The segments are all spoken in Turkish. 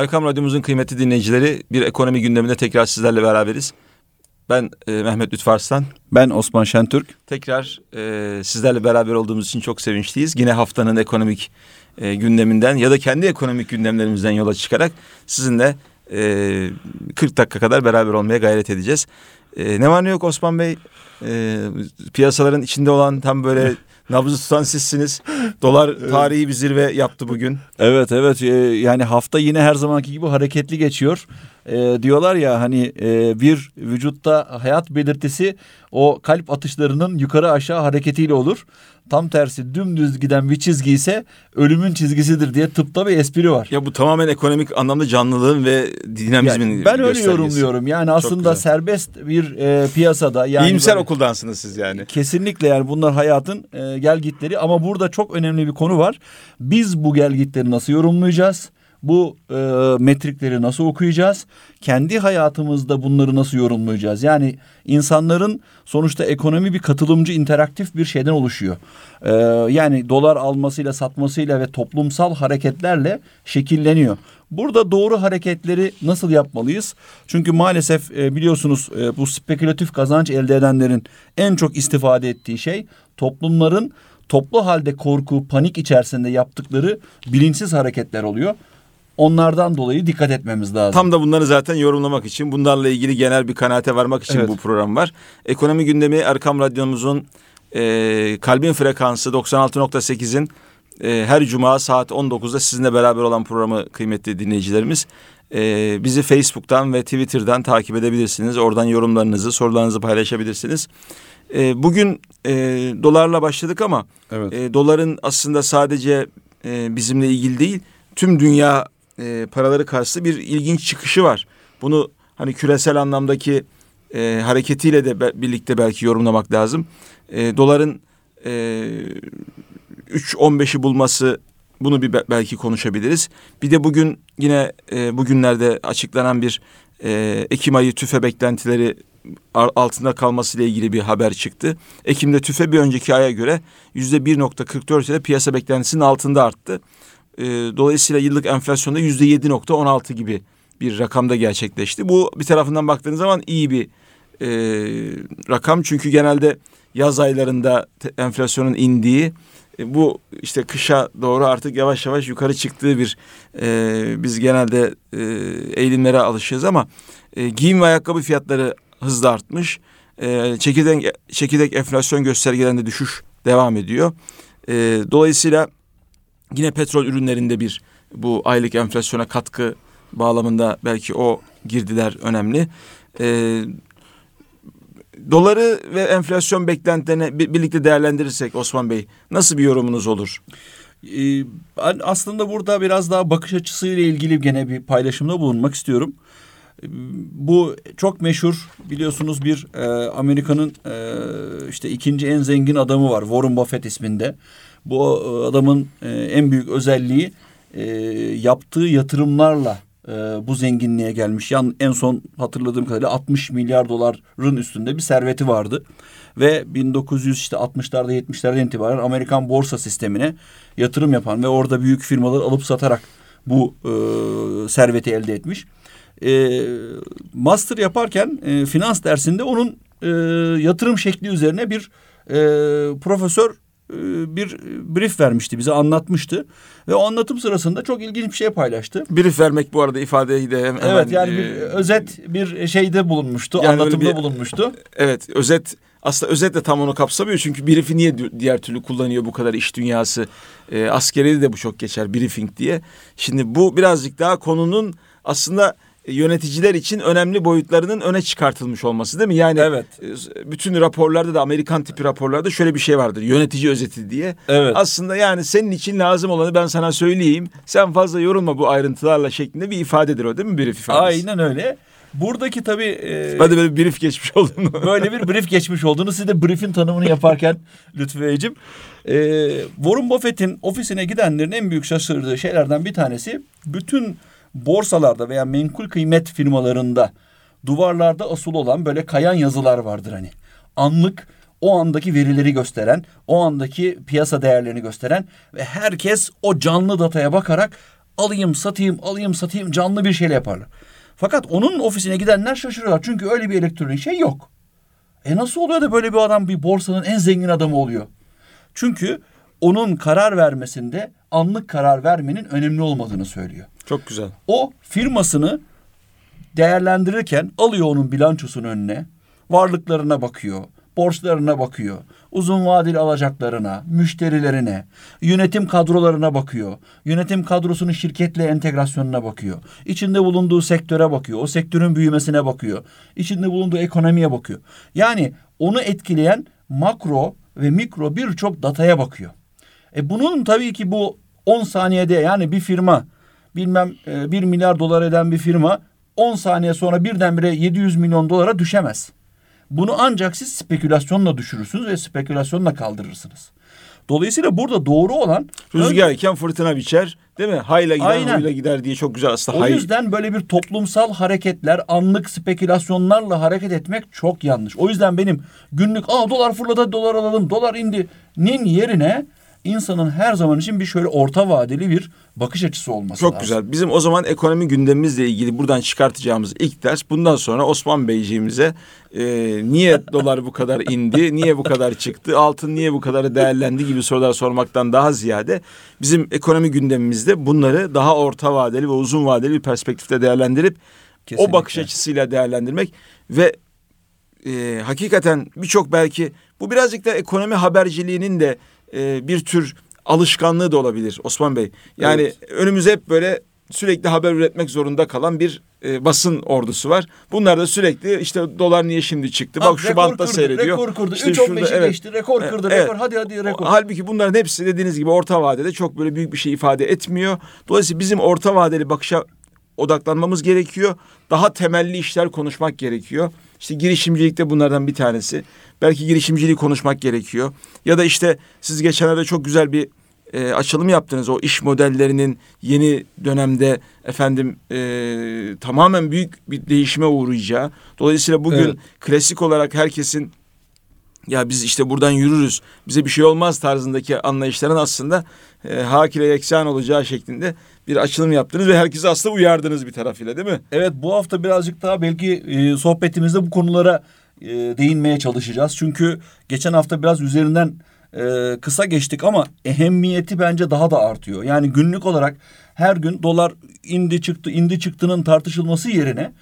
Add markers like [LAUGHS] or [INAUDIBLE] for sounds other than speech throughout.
Erkam Radyomuzun kıymetli dinleyicileri bir ekonomi gündeminde tekrar sizlerle beraberiz. Ben e, Mehmet Lütfü Arslan. Ben Osman Şentürk. Tekrar e, sizlerle beraber olduğumuz için çok sevinçliyiz. Yine haftanın ekonomik e, gündeminden ya da kendi ekonomik gündemlerimizden yola çıkarak sizinle e, 40 dakika kadar beraber olmaya gayret edeceğiz. E, ne var ne yok Osman Bey? E, piyasaların içinde olan tam böyle [LAUGHS] nabzı tutan sizsiniz. Dolar tarihi bir zirve yaptı bugün. Evet evet e, yani hafta yine her zamanki gibi hareketli geçiyor. E, diyorlar ya hani e, bir vücutta hayat belirtisi o kalp atışlarının yukarı aşağı hareketiyle olur. Tam tersi dümdüz giden bir çizgi ise ölümün çizgisidir diye tıpta bir espri var. Ya bu tamamen ekonomik anlamda canlılığın ve dinamizmin yani Ben öyle yorumluyorum. Yani aslında serbest bir e, piyasada yani İyimser böyle- okuldansınız siz yani. Kesinlikle yani bunlar hayatın e, gelgitleri ama burada çok önemli bir konu var. Biz bu gelgitleri nasıl yorumlayacağız? Bu e, metrikleri nasıl okuyacağız? Kendi hayatımızda bunları nasıl yorumlayacağız? Yani insanların sonuçta ekonomi bir katılımcı interaktif bir şeyden oluşuyor. E, yani dolar almasıyla satmasıyla ve toplumsal hareketlerle şekilleniyor. Burada doğru hareketleri nasıl yapmalıyız? Çünkü maalesef e, biliyorsunuz e, bu spekülatif kazanç elde edenlerin en çok istifade ettiği şey toplumların toplu halde korku, panik içerisinde yaptıkları bilinçsiz hareketler oluyor. Onlardan dolayı dikkat etmemiz lazım. Tam da bunları zaten yorumlamak için, bunlarla ilgili genel bir kanaate varmak için Evet. bu program var. Ekonomi gündemi Erkam Radyomuzun e, kalbin frekansı 96.8'in e, her cuma saat 19'da sizinle beraber olan programı kıymetli dinleyicilerimiz. E, bizi Facebook'tan ve Twitter'dan takip edebilirsiniz. Oradan yorumlarınızı, sorularınızı paylaşabilirsiniz. E, bugün e, dolarla başladık ama Evet. e, doların aslında sadece e, bizimle ilgili değil, tüm dünya e, paraları karşısında bir ilginç çıkışı var. Bunu hani küresel anlamdaki e, hareketiyle de be- birlikte belki yorumlamak lazım. E, doların e, 3.15'i bulması bunu bir be- belki konuşabiliriz. Bir de bugün yine e, bugünlerde açıklanan bir e, Ekim ayı tüfe beklentileri altında kalmasıyla ilgili bir haber çıktı. Ekim'de tüfe bir önceki aya göre yüzde 1.44 ile piyasa beklentisinin altında arttı. E, dolayısıyla yıllık enflasyonda yüzde 7.16 gibi bir rakamda gerçekleşti. Bu bir tarafından baktığınız zaman iyi bir e, rakam çünkü genelde yaz aylarında enflasyonun indiği e, bu işte kışa doğru artık yavaş yavaş yukarı çıktığı bir e, biz genelde e, eğilimlere alışığız ama e, giyim ve ayakkabı fiyatları hızla artmış. E, çekirdek, çekirdek enflasyon göstergelerinde düşüş devam ediyor. E, dolayısıyla yine petrol ürünlerinde bir bu aylık enflasyona katkı bağlamında belki o girdiler önemli. E, doları ve enflasyon beklentilerini bi- birlikte değerlendirirsek Osman Bey nasıl bir yorumunuz olur? Ee, aslında burada biraz daha bakış açısıyla ilgili gene bir paylaşımda bulunmak istiyorum. Ee, Bu çok meşhur biliyorsunuz bir e, Amerika'nın e, işte ikinci en zengin adamı var Warren Buffett isminde. Bu e, adamın e, en büyük özelliği e, yaptığı yatırımlarla bu zenginliğe gelmiş. Yan, en son hatırladığım kadarıyla 60 milyar doların üstünde bir serveti vardı. Ve 1960'larda 70'lerden itibaren Amerikan borsa sistemine yatırım yapan ve orada büyük firmaları alıp satarak bu e, serveti elde etmiş. E, master yaparken e, finans dersinde onun e, yatırım şekli üzerine bir e, profesör bir brief vermişti bize anlatmıştı ve o anlatım sırasında çok ilginç bir şey paylaştı. Brief vermek bu arada ifadeyi de hem- hemen... evet yani bir e, özet bir şeyde bulunmuştu, Yani anlatımda bir- bulunmuştu. Evet özet aslında özet de tam onu kapsamıyor çünkü brief'i niye di- diğer türlü kullanıyor bu kadar iş dünyası e, askeriyede de bu çok geçer briefing diye. Şimdi bu birazcık daha konunun aslında e, yöneticiler için önemli boyutlarının öne çıkartılmış olması değil mi? Yani Evet. e, bütün raporlarda da Amerikan tipi raporlarda şöyle bir şey vardır yönetici özeti diye. Evet. Aslında yani senin için lazım olanı ben sana söyleyeyim sen fazla yorulma bu ayrıntılarla şeklinde bir ifadedir o değil mi brief ifadesi? Aynen öyle. Buradaki tabii e, Hadi böyle bir brief geçmiş oldun. [LAUGHS] böyle bir brief geçmiş olduğunu siz de brief'in tanımını yaparken [LAUGHS] Lütfü Beyciğim. E, Warren Buffett'in ofisine gidenlerin en büyük şaşırdığı şeylerden bir tanesi bütün borsalarda veya menkul kıymet firmalarında duvarlarda asılı olan böyle kayan yazılar vardır hani. Anlık o andaki verileri gösteren, o andaki piyasa değerlerini gösteren ve herkes o canlı dataya bakarak alayım satayım alayım satayım canlı bir şeyle yaparlar. Fakat onun ofisine gidenler şaşırıyorlar. Çünkü öyle bir elektronik şey yok. E nasıl oluyor da böyle bir adam bir borsanın en zengin adamı oluyor? Çünkü onun karar vermesinde anlık karar vermenin önemli olmadığını söylüyor. Çok güzel. O firmasını değerlendirirken alıyor onun bilançosunun önüne, varlıklarına bakıyor, borçlarına bakıyor, uzun vadeli alacaklarına, müşterilerine, yönetim kadrolarına bakıyor. Yönetim kadrosunun şirketle entegrasyonuna bakıyor. İçinde bulunduğu sektöre bakıyor. O sektörün büyümesine bakıyor. İçinde bulunduğu ekonomiye bakıyor. Yani onu etkileyen makro ve mikro birçok dataya bakıyor. E bunun tabii ki bu 10 saniyede yani bir firma bilmem e, 1 milyar dolar eden bir firma 10 saniye sonra birdenbire 700 milyon dolara düşemez. Bunu ancak siz spekülasyonla düşürürsünüz ve spekülasyonla kaldırırsınız. Dolayısıyla burada doğru olan Rüzgarken fırtına biçer değil mi? Hayla gider Aynen. huyla gider diye çok güzel aslında. o hay. yüzden böyle bir toplumsal hareketler, anlık spekülasyonlarla hareket etmek çok yanlış. O yüzden benim günlük aa dolar fırladı, dolar alalım, dolar indi nin yerine insanın her zaman için bir şöyle orta vadeli bir bakış açısı olması Çok lazım. güzel. Bizim o zaman ekonomi gündemimizle ilgili buradan çıkartacağımız ilk ders bundan sonra Osman Beyciğimize e, niye dolar bu kadar indi, niye bu kadar çıktı, altın niye bu kadar değerlendi gibi sorular sormaktan daha ziyade bizim ekonomi gündemimizde bunları daha orta vadeli ve uzun vadeli bir perspektifte değerlendirip Kesinlikle. o bakış açısıyla değerlendirmek ve e, hakikaten birçok belki bu birazcık da ekonomi haberciliğinin de e, bir tür alışkanlığı da olabilir Osman Bey. Yani Evet. önümüze hep böyle sürekli haber üretmek zorunda kalan bir e, basın ordusu var. Bunlar da sürekli işte dolar niye şimdi çıktı? Bak şu rekor bantta kırdı, seyrediyor. Rekor kırdı. İşte 3.15'i şurada, evet. geçti. Rekor kırdı. Evet. Rekor. Hadi hadi rekor. Halbuki bunların hepsi dediğiniz gibi orta vadede çok böyle büyük bir şey ifade etmiyor. Dolayısıyla bizim orta vadeli bakışa odaklanmamız gerekiyor. Daha temelli işler konuşmak gerekiyor. İşte girişimcilik de bunlardan bir tanesi. Belki girişimciliği konuşmak gerekiyor. Ya da işte siz geçenlerde çok güzel bir e, açılım yaptınız. O iş modellerinin yeni dönemde efendim e, tamamen büyük bir değişime uğrayacağı. Dolayısıyla bugün Evet. klasik olarak herkesin ya biz işte buradan yürürüz bize bir şey olmaz tarzındaki anlayışların aslında e, hak ile yeksan olacağı şeklinde bir açılım yaptınız ve herkesi aslında uyardınız bir tarafıyla değil mi? Evet bu hafta birazcık daha belki e, sohbetimizde bu konulara e, değinmeye çalışacağız. Çünkü geçen hafta biraz üzerinden e, kısa geçtik ama ehemmiyeti bence daha da artıyor. Yani günlük olarak her gün dolar indi çıktı indi çıktının tartışılması yerine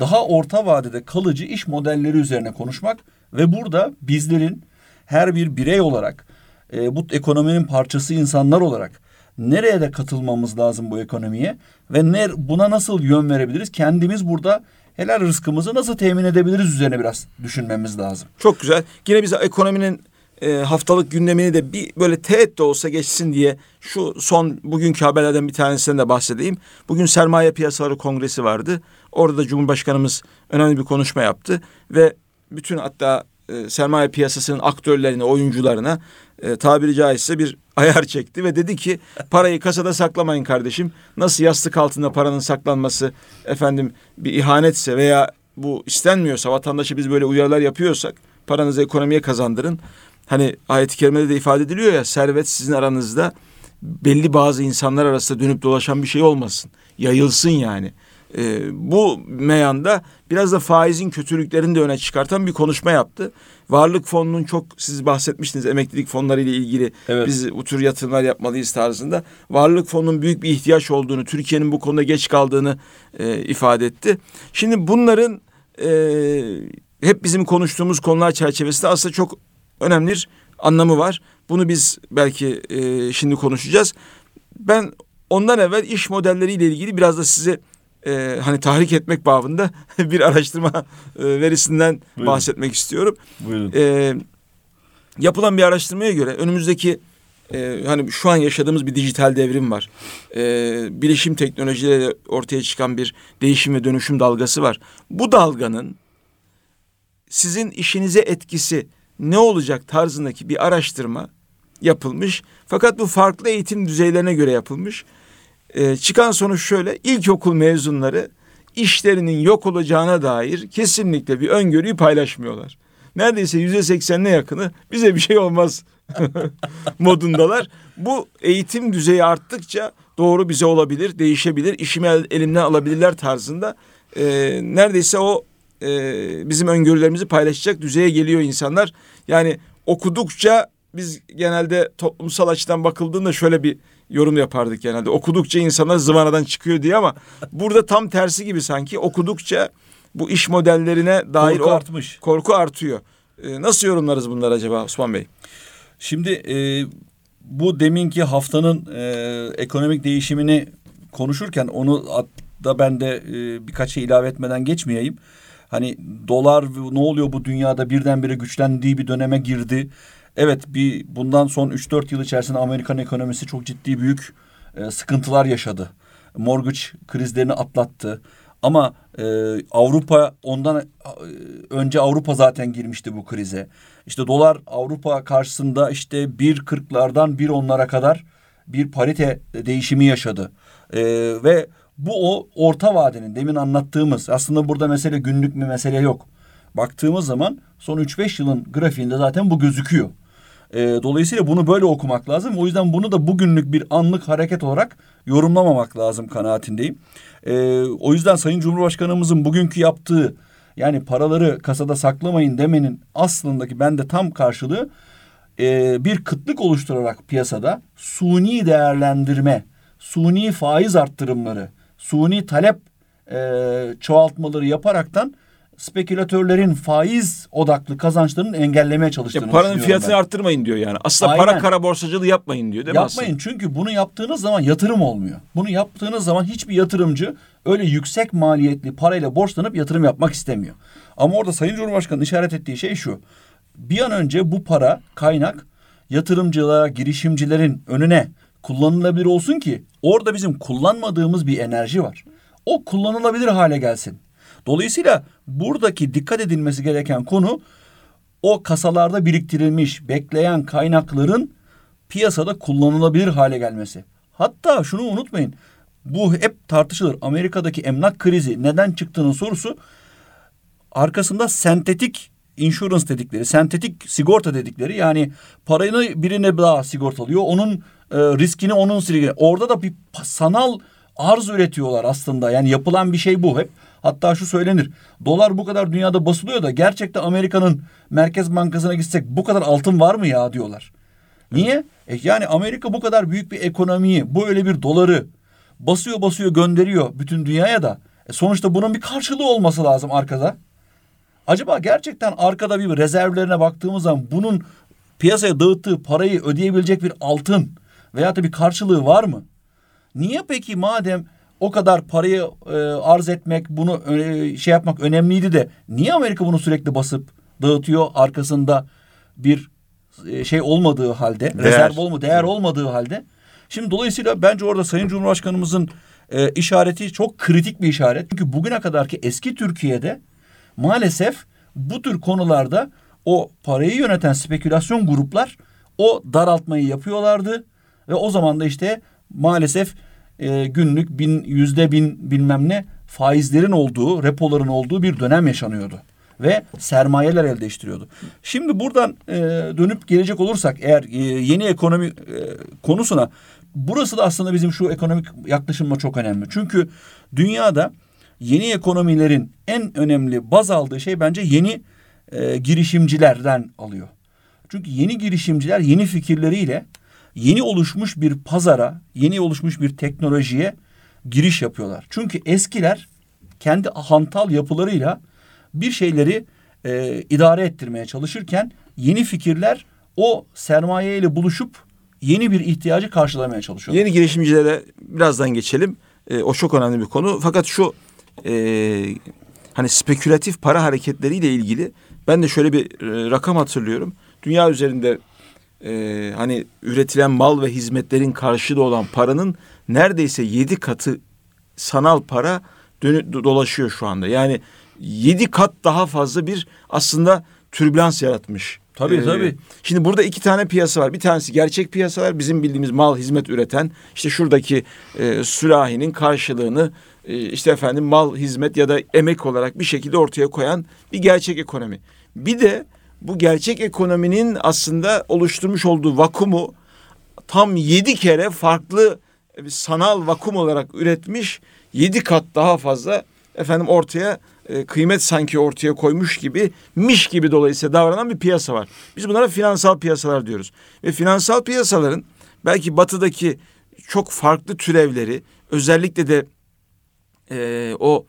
daha orta vadede kalıcı iş modelleri üzerine konuşmak ve burada bizlerin her bir birey olarak e, bu ekonominin parçası insanlar olarak nereye de katılmamız lazım bu ekonomiye ve ne, buna nasıl yön verebiliriz? Kendimiz burada helal rızkımızı nasıl temin edebiliriz üzerine biraz düşünmemiz lazım. Çok güzel. Yine bize ekonominin e, haftalık gündemini de bir böyle teğet de olsa geçsin diye şu son bugünkü haberlerden bir tanesinden de bahsedeyim. Bugün Sermaye Piyasaları Kongresi vardı. Orada da Cumhurbaşkanımız önemli bir konuşma yaptı ve bütün hatta e, sermaye piyasasının aktörlerine, oyuncularına e, tabiri caizse bir [LAUGHS] ayar çekti ve dedi ki parayı kasada saklamayın kardeşim. Nasıl yastık altında paranın saklanması efendim bir ihanetse veya bu istenmiyorsa vatandaşı biz böyle uyarılar yapıyorsak paranızı ekonomiye kazandırın. Hani ayet-i kerimede de ifade ediliyor ya servet sizin aranızda belli bazı insanlar arasında dönüp dolaşan bir şey olmasın. Yayılsın yani. Ee, bu meyanda biraz da faizin kötülüklerini de öne çıkartan bir konuşma yaptı. Varlık fonunun çok siz bahsetmiştiniz emeklilik fonları ile ilgili Evet. biz bu tür yatırımlar yapmalıyız tarzında. Varlık fonunun büyük bir ihtiyaç olduğunu, Türkiye'nin bu konuda geç kaldığını e, ifade etti. Şimdi bunların e, hep bizim konuştuğumuz konular çerçevesinde aslında çok önemli bir anlamı var. Bunu biz belki e, şimdi konuşacağız. Ben ondan evvel iş modelleriyle ilgili biraz da size e, hani tahrik etmek babında [LAUGHS] bir araştırma e, verisinden Buyurun. bahsetmek istiyorum. Buyurun. E, yapılan bir araştırmaya göre önümüzdeki e, hani şu an yaşadığımız bir dijital devrim var. E, bilişim teknolojileriyle ortaya çıkan bir değişim ve dönüşüm dalgası var. Bu dalganın sizin işinize etkisi ne olacak tarzındaki bir araştırma yapılmış. Fakat bu farklı eğitim düzeylerine göre yapılmış. Ee, çıkan sonuç şöyle. İlkokul mezunları işlerinin yok olacağına dair kesinlikle bir öngörüyü paylaşmıyorlar. Neredeyse yüzde seksenine yakını bize bir şey olmaz [LAUGHS] modundalar. Bu eğitim düzeyi arttıkça doğru bize olabilir, değişebilir, işimi el- elimden alabilirler tarzında e, neredeyse o e, bizim öngörülerimizi paylaşacak düzeye geliyor insanlar. Yani okudukça biz genelde toplumsal açıdan bakıldığında şöyle bir yorum yapardık genelde. Okudukça insanlar zıvanadan çıkıyor diye ama burada tam tersi gibi sanki okudukça bu iş modellerine dair Korku o artmış. korku artıyor. E, nasıl yorumlarız bunları acaba Osman Bey? Şimdi e, bu deminki haftanın e, ekonomik değişimini konuşurken onu da ben de e, birkaç şey ilave etmeden geçmeyeyim. Hani dolar ne oluyor bu dünyada birdenbire güçlendiği bir döneme girdi. Evet bir bundan son 3-4 yıl içerisinde Amerikan ekonomisi çok ciddi büyük e, sıkıntılar yaşadı. Mortgage krizlerini atlattı. Ama e, Avrupa ondan e, önce Avrupa zaten girmişti bu krize. İşte dolar Avrupa karşısında işte 1.40'lardan 1.10'lara kadar bir parite değişimi yaşadı. E, ve bu o orta vadenin demin anlattığımız aslında burada mesele günlük bir mesele yok. Baktığımız zaman son 3-5 yılın grafiğinde zaten bu gözüküyor. E, dolayısıyla bunu böyle okumak lazım. O yüzden bunu da bugünlük bir anlık hareket olarak yorumlamamak lazım kanaatindeyim. E, o yüzden Sayın Cumhurbaşkanımızın bugünkü yaptığı yani paraları kasada saklamayın demenin aslındaki bende tam karşılığı e, bir kıtlık oluşturarak piyasada suni değerlendirme, suni faiz arttırımları, suni talep e, çoğaltmaları yaparaktan spekülatörlerin faiz odaklı kazançlarını engellemeye çalıştığını Ya paranın fiyatını ben. arttırmayın diyor yani. Aslında Aynen. para kara borsacılığı yapmayın diyor değil mi Yapmayın çünkü bunu yaptığınız zaman yatırım olmuyor. Bunu yaptığınız zaman hiçbir yatırımcı öyle yüksek maliyetli parayla borçlanıp yatırım yapmak istemiyor. Ama orada Sayın Cumhurbaşkanı'nın işaret ettiği şey şu. Bir an önce bu para kaynak yatırımcılara, girişimcilerin önüne kullanılabilir olsun ki orada bizim kullanmadığımız bir enerji var. O kullanılabilir hale gelsin. Dolayısıyla buradaki dikkat edilmesi gereken konu o kasalarda biriktirilmiş, bekleyen kaynakların piyasada kullanılabilir hale gelmesi. Hatta şunu unutmayın. Bu hep tartışılır. Amerika'daki emlak krizi neden çıktığının sorusu arkasında sentetik insurance dedikleri, sentetik sigorta dedikleri yani parayı birine daha sigortalıyor. Onun e, riskini onun riskini. Orada da bir sanal arz üretiyorlar aslında. Yani yapılan bir şey bu hep. Hatta şu söylenir. Dolar bu kadar dünyada basılıyor da gerçekten Amerika'nın Merkez Bankası'na gitsek bu kadar altın var mı ya diyorlar. Niye? E yani Amerika bu kadar büyük bir ekonomiyi, bu öyle bir doları basıyor basıyor gönderiyor bütün dünyaya da. E sonuçta bunun bir karşılığı olması lazım arkada. Acaba gerçekten arkada bir rezervlerine baktığımız zaman bunun piyasaya dağıttığı parayı ödeyebilecek bir altın veya da bir karşılığı var mı? Niye peki madem o kadar parayı e, arz etmek, bunu e, şey yapmak önemliydi de niye Amerika bunu sürekli basıp dağıtıyor arkasında bir e, şey olmadığı halde, rezerv olma, değer olmadığı halde? Şimdi dolayısıyla bence orada Sayın Cumhurbaşkanımızın e, işareti çok kritik bir işaret. Çünkü bugüne kadarki eski Türkiye'de maalesef bu tür konularda o parayı yöneten spekülasyon gruplar o daraltmayı yapıyorlardı ve o zaman da işte maalesef e, günlük bin yüzde bin bilmem ne faizlerin olduğu, repoların olduğu bir dönem yaşanıyordu ve sermayeler elde değiştiriyordu. Şimdi buradan e, dönüp gelecek olursak eğer e, yeni ekonomi e, konusuna burası da aslında bizim şu ekonomik yaklaşımla çok önemli. Çünkü dünyada yeni ekonomilerin en önemli baz aldığı şey bence yeni e, girişimcilerden alıyor. Çünkü yeni girişimciler yeni fikirleriyle yeni oluşmuş bir pazara, yeni oluşmuş bir teknolojiye giriş yapıyorlar. Çünkü eskiler kendi hantal yapılarıyla bir şeyleri e, idare ettirmeye çalışırken yeni fikirler o sermayeyle buluşup yeni bir ihtiyacı karşılamaya çalışıyorlar. Yeni girişimcilere birazdan geçelim. E, o çok önemli bir konu. Fakat şu e, hani spekülatif para hareketleriyle ilgili ben de şöyle bir e, rakam hatırlıyorum. Dünya üzerinde e, hani üretilen mal ve hizmetlerin karşılığı olan paranın neredeyse yedi katı sanal para dönü, dolaşıyor şu anda. Yani yedi kat daha fazla bir aslında türbülans yaratmış. Tabii, Ee, tabii. Şimdi burada iki tane piyasa var. Bir tanesi gerçek piyasalar bizim bildiğimiz mal hizmet üreten işte şuradaki e, sürahinin karşılığını e, işte efendim mal hizmet ya da emek olarak bir şekilde ortaya koyan bir gerçek ekonomi. Bir de bu gerçek ekonominin aslında oluşturmuş olduğu vakumu tam yedi kere farklı bir sanal vakum olarak üretmiş yedi kat daha fazla efendim ortaya e, kıymet sanki ortaya koymuş gibi miş gibi dolayısıyla davranan bir piyasa var. Biz bunlara finansal piyasalar diyoruz. Ve finansal piyasaların belki batıdaki çok farklı türevleri özellikle de e, o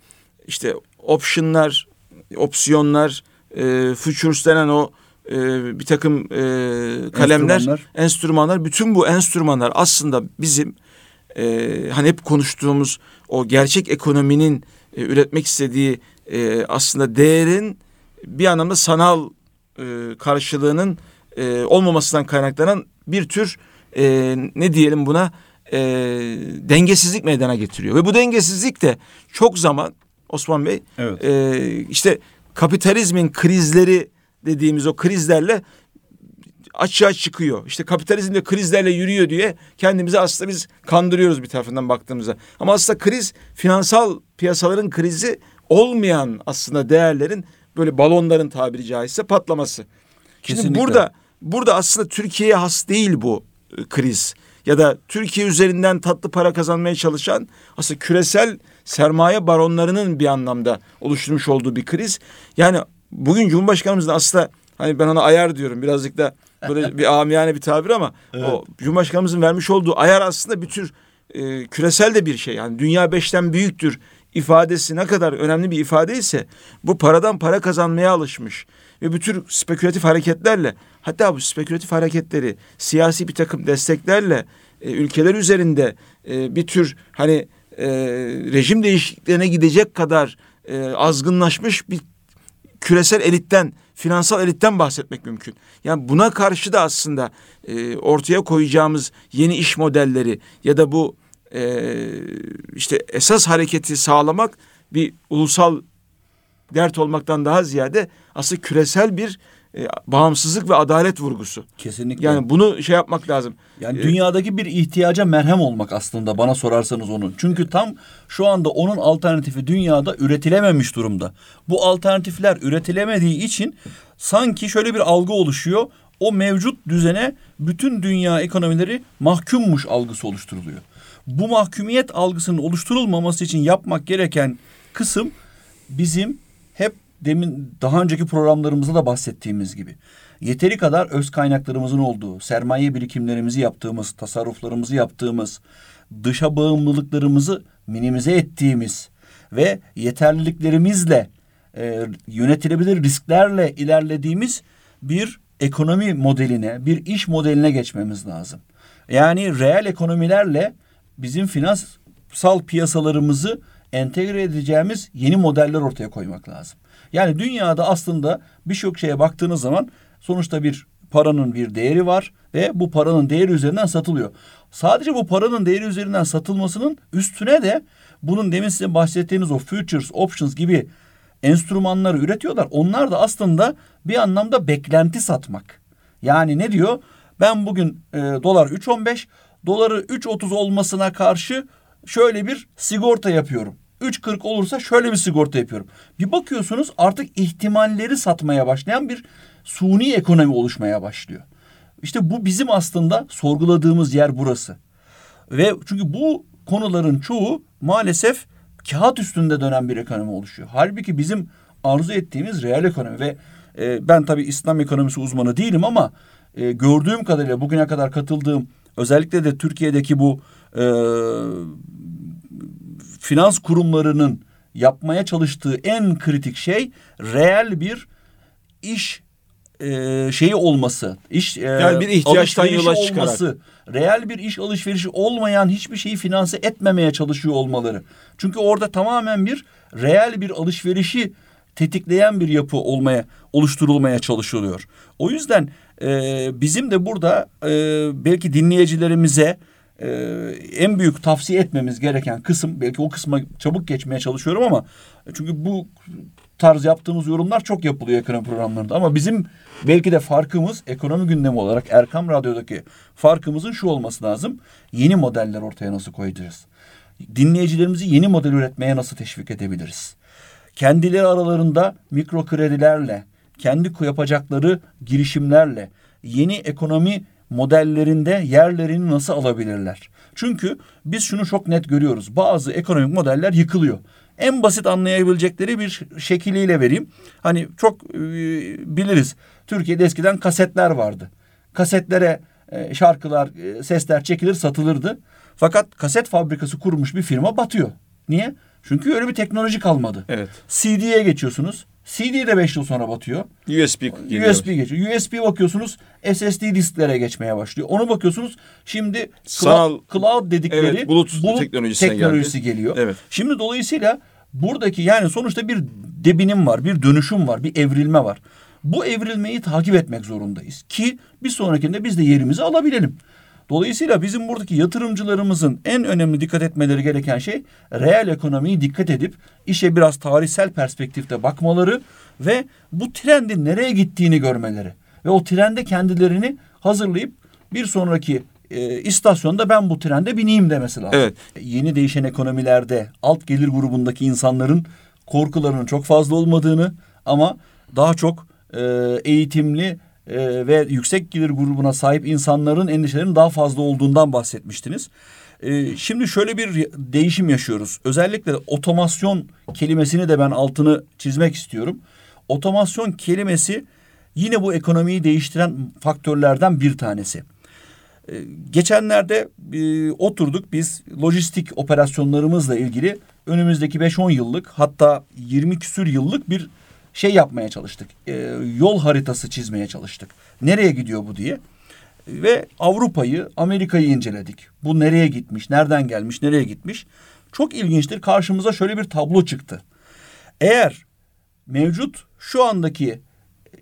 işte optionlar, opsiyonlar, e, futures denen o e, bir takım e, kalemler, enstrümanlar. enstrümanlar, bütün bu enstrümanlar aslında bizim e, hani hep konuştuğumuz o gerçek ekonominin e, üretmek istediği e, aslında değerin bir anlamda sanal e, karşılığının e, olmamasından kaynaklanan bir tür e, ne diyelim buna e, dengesizlik meydana getiriyor. Ve bu dengesizlik de çok zaman Osman Bey evet. e, işte kapitalizmin krizleri dediğimiz o krizlerle açığa çıkıyor. İşte kapitalizm de krizlerle yürüyor diye kendimizi aslında biz kandırıyoruz bir tarafından baktığımızda. Ama aslında kriz finansal piyasaların krizi olmayan aslında değerlerin böyle balonların tabiri caizse patlaması. Kesinlikle. Şimdi burada burada aslında Türkiye'ye has değil bu e, kriz ya da Türkiye üzerinden tatlı para kazanmaya çalışan aslında küresel sermaye baronlarının bir anlamda oluşturmuş olduğu bir kriz. Yani bugün Cumhurbaşkanımızın aslında hani ben ona ayar diyorum birazcık da böyle [LAUGHS] bir amiyane bir tabir ama evet. o Cumhurbaşkanımızın vermiş olduğu ayar aslında bir tür e, küresel de bir şey. Yani dünya beşten büyüktür ifadesi ne kadar önemli bir ifade ise bu paradan para kazanmaya alışmış ve bu tür spekülatif hareketlerle hatta bu spekülatif hareketleri siyasi bir takım desteklerle e, ülkeler üzerinde e, bir tür hani e, rejim değişikliklerine gidecek kadar e, azgınlaşmış bir küresel elitten, finansal elitten bahsetmek mümkün. Yani buna karşı da aslında e, ortaya koyacağımız yeni iş modelleri ya da bu e, işte esas hareketi sağlamak bir ulusal dert olmaktan daha ziyade aslında küresel bir e, bağımsızlık ve adalet vurgusu. Kesinlikle. Yani bunu şey yapmak lazım. Yani ee, dünyadaki bir ihtiyaca merhem olmak aslında bana sorarsanız onun. Çünkü tam şu anda onun alternatifi dünyada üretilememiş durumda. Bu alternatifler üretilemediği için sanki şöyle bir algı oluşuyor. O mevcut düzene bütün dünya ekonomileri mahkummuş algısı oluşturuluyor. Bu mahkumiyet algısının oluşturulmaması için yapmak gereken kısım bizim demin daha önceki programlarımızda da bahsettiğimiz gibi yeteri kadar öz kaynaklarımızın olduğu, sermaye birikimlerimizi yaptığımız, tasarruflarımızı yaptığımız, dışa bağımlılıklarımızı minimize ettiğimiz ve yeterliliklerimizle e, yönetilebilir risklerle ilerlediğimiz bir ekonomi modeline, bir iş modeline geçmemiz lazım. Yani reel ekonomilerle bizim finansal piyasalarımızı entegre edeceğimiz yeni modeller ortaya koymak lazım. Yani dünyada aslında birçok şeye baktığınız zaman sonuçta bir paranın bir değeri var ve bu paranın değeri üzerinden satılıyor. Sadece bu paranın değeri üzerinden satılmasının üstüne de bunun demin size bahsettiğiniz o futures, options gibi enstrümanları üretiyorlar. Onlar da aslında bir anlamda beklenti satmak. Yani ne diyor? Ben bugün e, dolar 3.15, doları 3.30 olmasına karşı şöyle bir sigorta yapıyorum. 3.40 olursa şöyle bir sigorta yapıyorum. Bir bakıyorsunuz artık ihtimalleri satmaya başlayan bir suni ekonomi oluşmaya başlıyor. İşte bu bizim aslında sorguladığımız yer burası. Ve çünkü bu konuların çoğu maalesef kağıt üstünde dönen bir ekonomi oluşuyor. Halbuki bizim arzu ettiğimiz reel ekonomi ve e, ben tabii İslam ekonomisi uzmanı değilim ama e, gördüğüm kadarıyla bugüne kadar katıldığım özellikle de Türkiye'deki bu e, finans kurumlarının yapmaya çalıştığı en kritik şey reel bir iş e, şeyi olması, iş e, yani bir ihtiyaçtan yola çıkarak olması, reel bir iş alışverişi olmayan hiçbir şeyi finanse etmemeye çalışıyor olmaları. Çünkü orada tamamen bir reel bir alışverişi tetikleyen bir yapı olmaya oluşturulmaya çalışılıyor. O yüzden e, bizim de burada e, belki dinleyicilerimize e, en büyük tavsiye etmemiz gereken kısım belki o kısma çabuk geçmeye çalışıyorum ama çünkü bu tarz yaptığımız yorumlar çok yapılıyor ekonomi programlarında ama bizim belki de farkımız ekonomi gündemi olarak Erkam Radyo'daki farkımızın şu olması lazım. Yeni modeller ortaya nasıl koyacağız? Dinleyicilerimizi yeni model üretmeye nasıl teşvik edebiliriz? Kendileri aralarında mikro kredilerle, kendi yapacakları girişimlerle yeni ekonomi modellerinde yerlerini nasıl alabilirler? Çünkü biz şunu çok net görüyoruz. Bazı ekonomik modeller yıkılıyor. En basit anlayabilecekleri bir şekliyle vereyim. Hani çok e, biliriz. Türkiye'de eskiden kasetler vardı. Kasetlere e, şarkılar, e, sesler çekilir, satılırdı. Fakat kaset fabrikası kurmuş bir firma batıyor. Niye? Çünkü öyle bir teknoloji kalmadı. Evet. CD'ye geçiyorsunuz. CD de 5 yıl sonra batıyor. USB geliyor. USB geçiyor. USB bakıyorsunuz SSD disklere geçmeye başlıyor. Onu bakıyorsunuz şimdi Sanal- cloud, dedikleri Evet, bulut teknolojisine teknolojisi geldi. geliyor. Evet. Şimdi dolayısıyla buradaki yani sonuçta bir debinim var, bir dönüşüm var, bir evrilme var. Bu evrilmeyi takip etmek zorundayız ki bir sonrakinde biz de yerimizi alabilelim. Dolayısıyla bizim buradaki yatırımcılarımızın en önemli dikkat etmeleri gereken şey reel ekonomiyi dikkat edip işe biraz tarihsel perspektifte bakmaları ve bu trendin nereye gittiğini görmeleri ve o trende kendilerini hazırlayıp bir sonraki e, istasyonda ben bu trende bineyim demesi lazım. Evet. Yeni değişen ekonomilerde alt gelir grubundaki insanların korkularının çok fazla olmadığını ama daha çok e, eğitimli e, ve yüksek gelir grubuna sahip insanların endişelerinin daha fazla olduğundan bahsetmiştiniz. E, şimdi şöyle bir değişim yaşıyoruz. Özellikle otomasyon kelimesini de ben altını çizmek istiyorum. Otomasyon kelimesi yine bu ekonomiyi değiştiren faktörlerden bir tanesi. Ee, Geçenlerde e, oturduk biz lojistik operasyonlarımızla ilgili önümüzdeki 5-10 yıllık hatta 20 küsür yıllık bir şey yapmaya çalıştık. Ee, yol haritası çizmeye çalıştık. Nereye gidiyor bu diye. Ve Avrupa'yı, Amerika'yı inceledik. Bu nereye gitmiş, nereden gelmiş, nereye gitmiş. Çok ilginçtir. Karşımıza şöyle bir tablo çıktı. Eğer mevcut şu andaki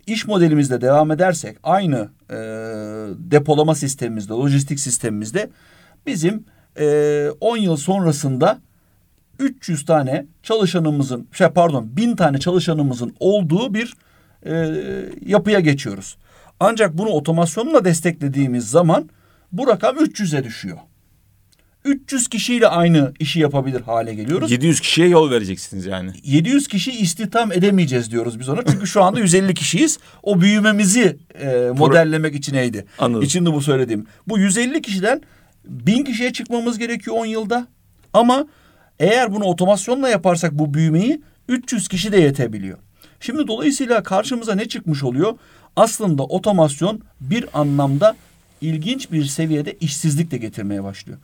iş modelimizde devam edersek aynı e, depolama sistemimizde, lojistik sistemimizde bizim e, 10 yıl sonrasında 300 tane çalışanımızın, şey pardon 1000 tane çalışanımızın olduğu bir e, yapıya geçiyoruz. Ancak bunu otomasyonla desteklediğimiz zaman bu rakam 300'e düşüyor. 300 kişiyle aynı işi yapabilir hale geliyoruz. 700 kişiye yol vereceksiniz yani. 700 kişi istihdam edemeyeceğiz diyoruz biz ona. Çünkü şu anda 150 kişiyiz. O büyümemizi e, modellemek içineydi. Anladım. İçinde bu söylediğim. Bu 150 kişiden 1000 kişiye çıkmamız gerekiyor 10 yılda. Ama eğer bunu otomasyonla yaparsak bu büyümeyi 300 kişi de yetebiliyor. Şimdi dolayısıyla karşımıza ne çıkmış oluyor? Aslında otomasyon bir anlamda ilginç bir seviyede işsizlik de getirmeye başlıyor.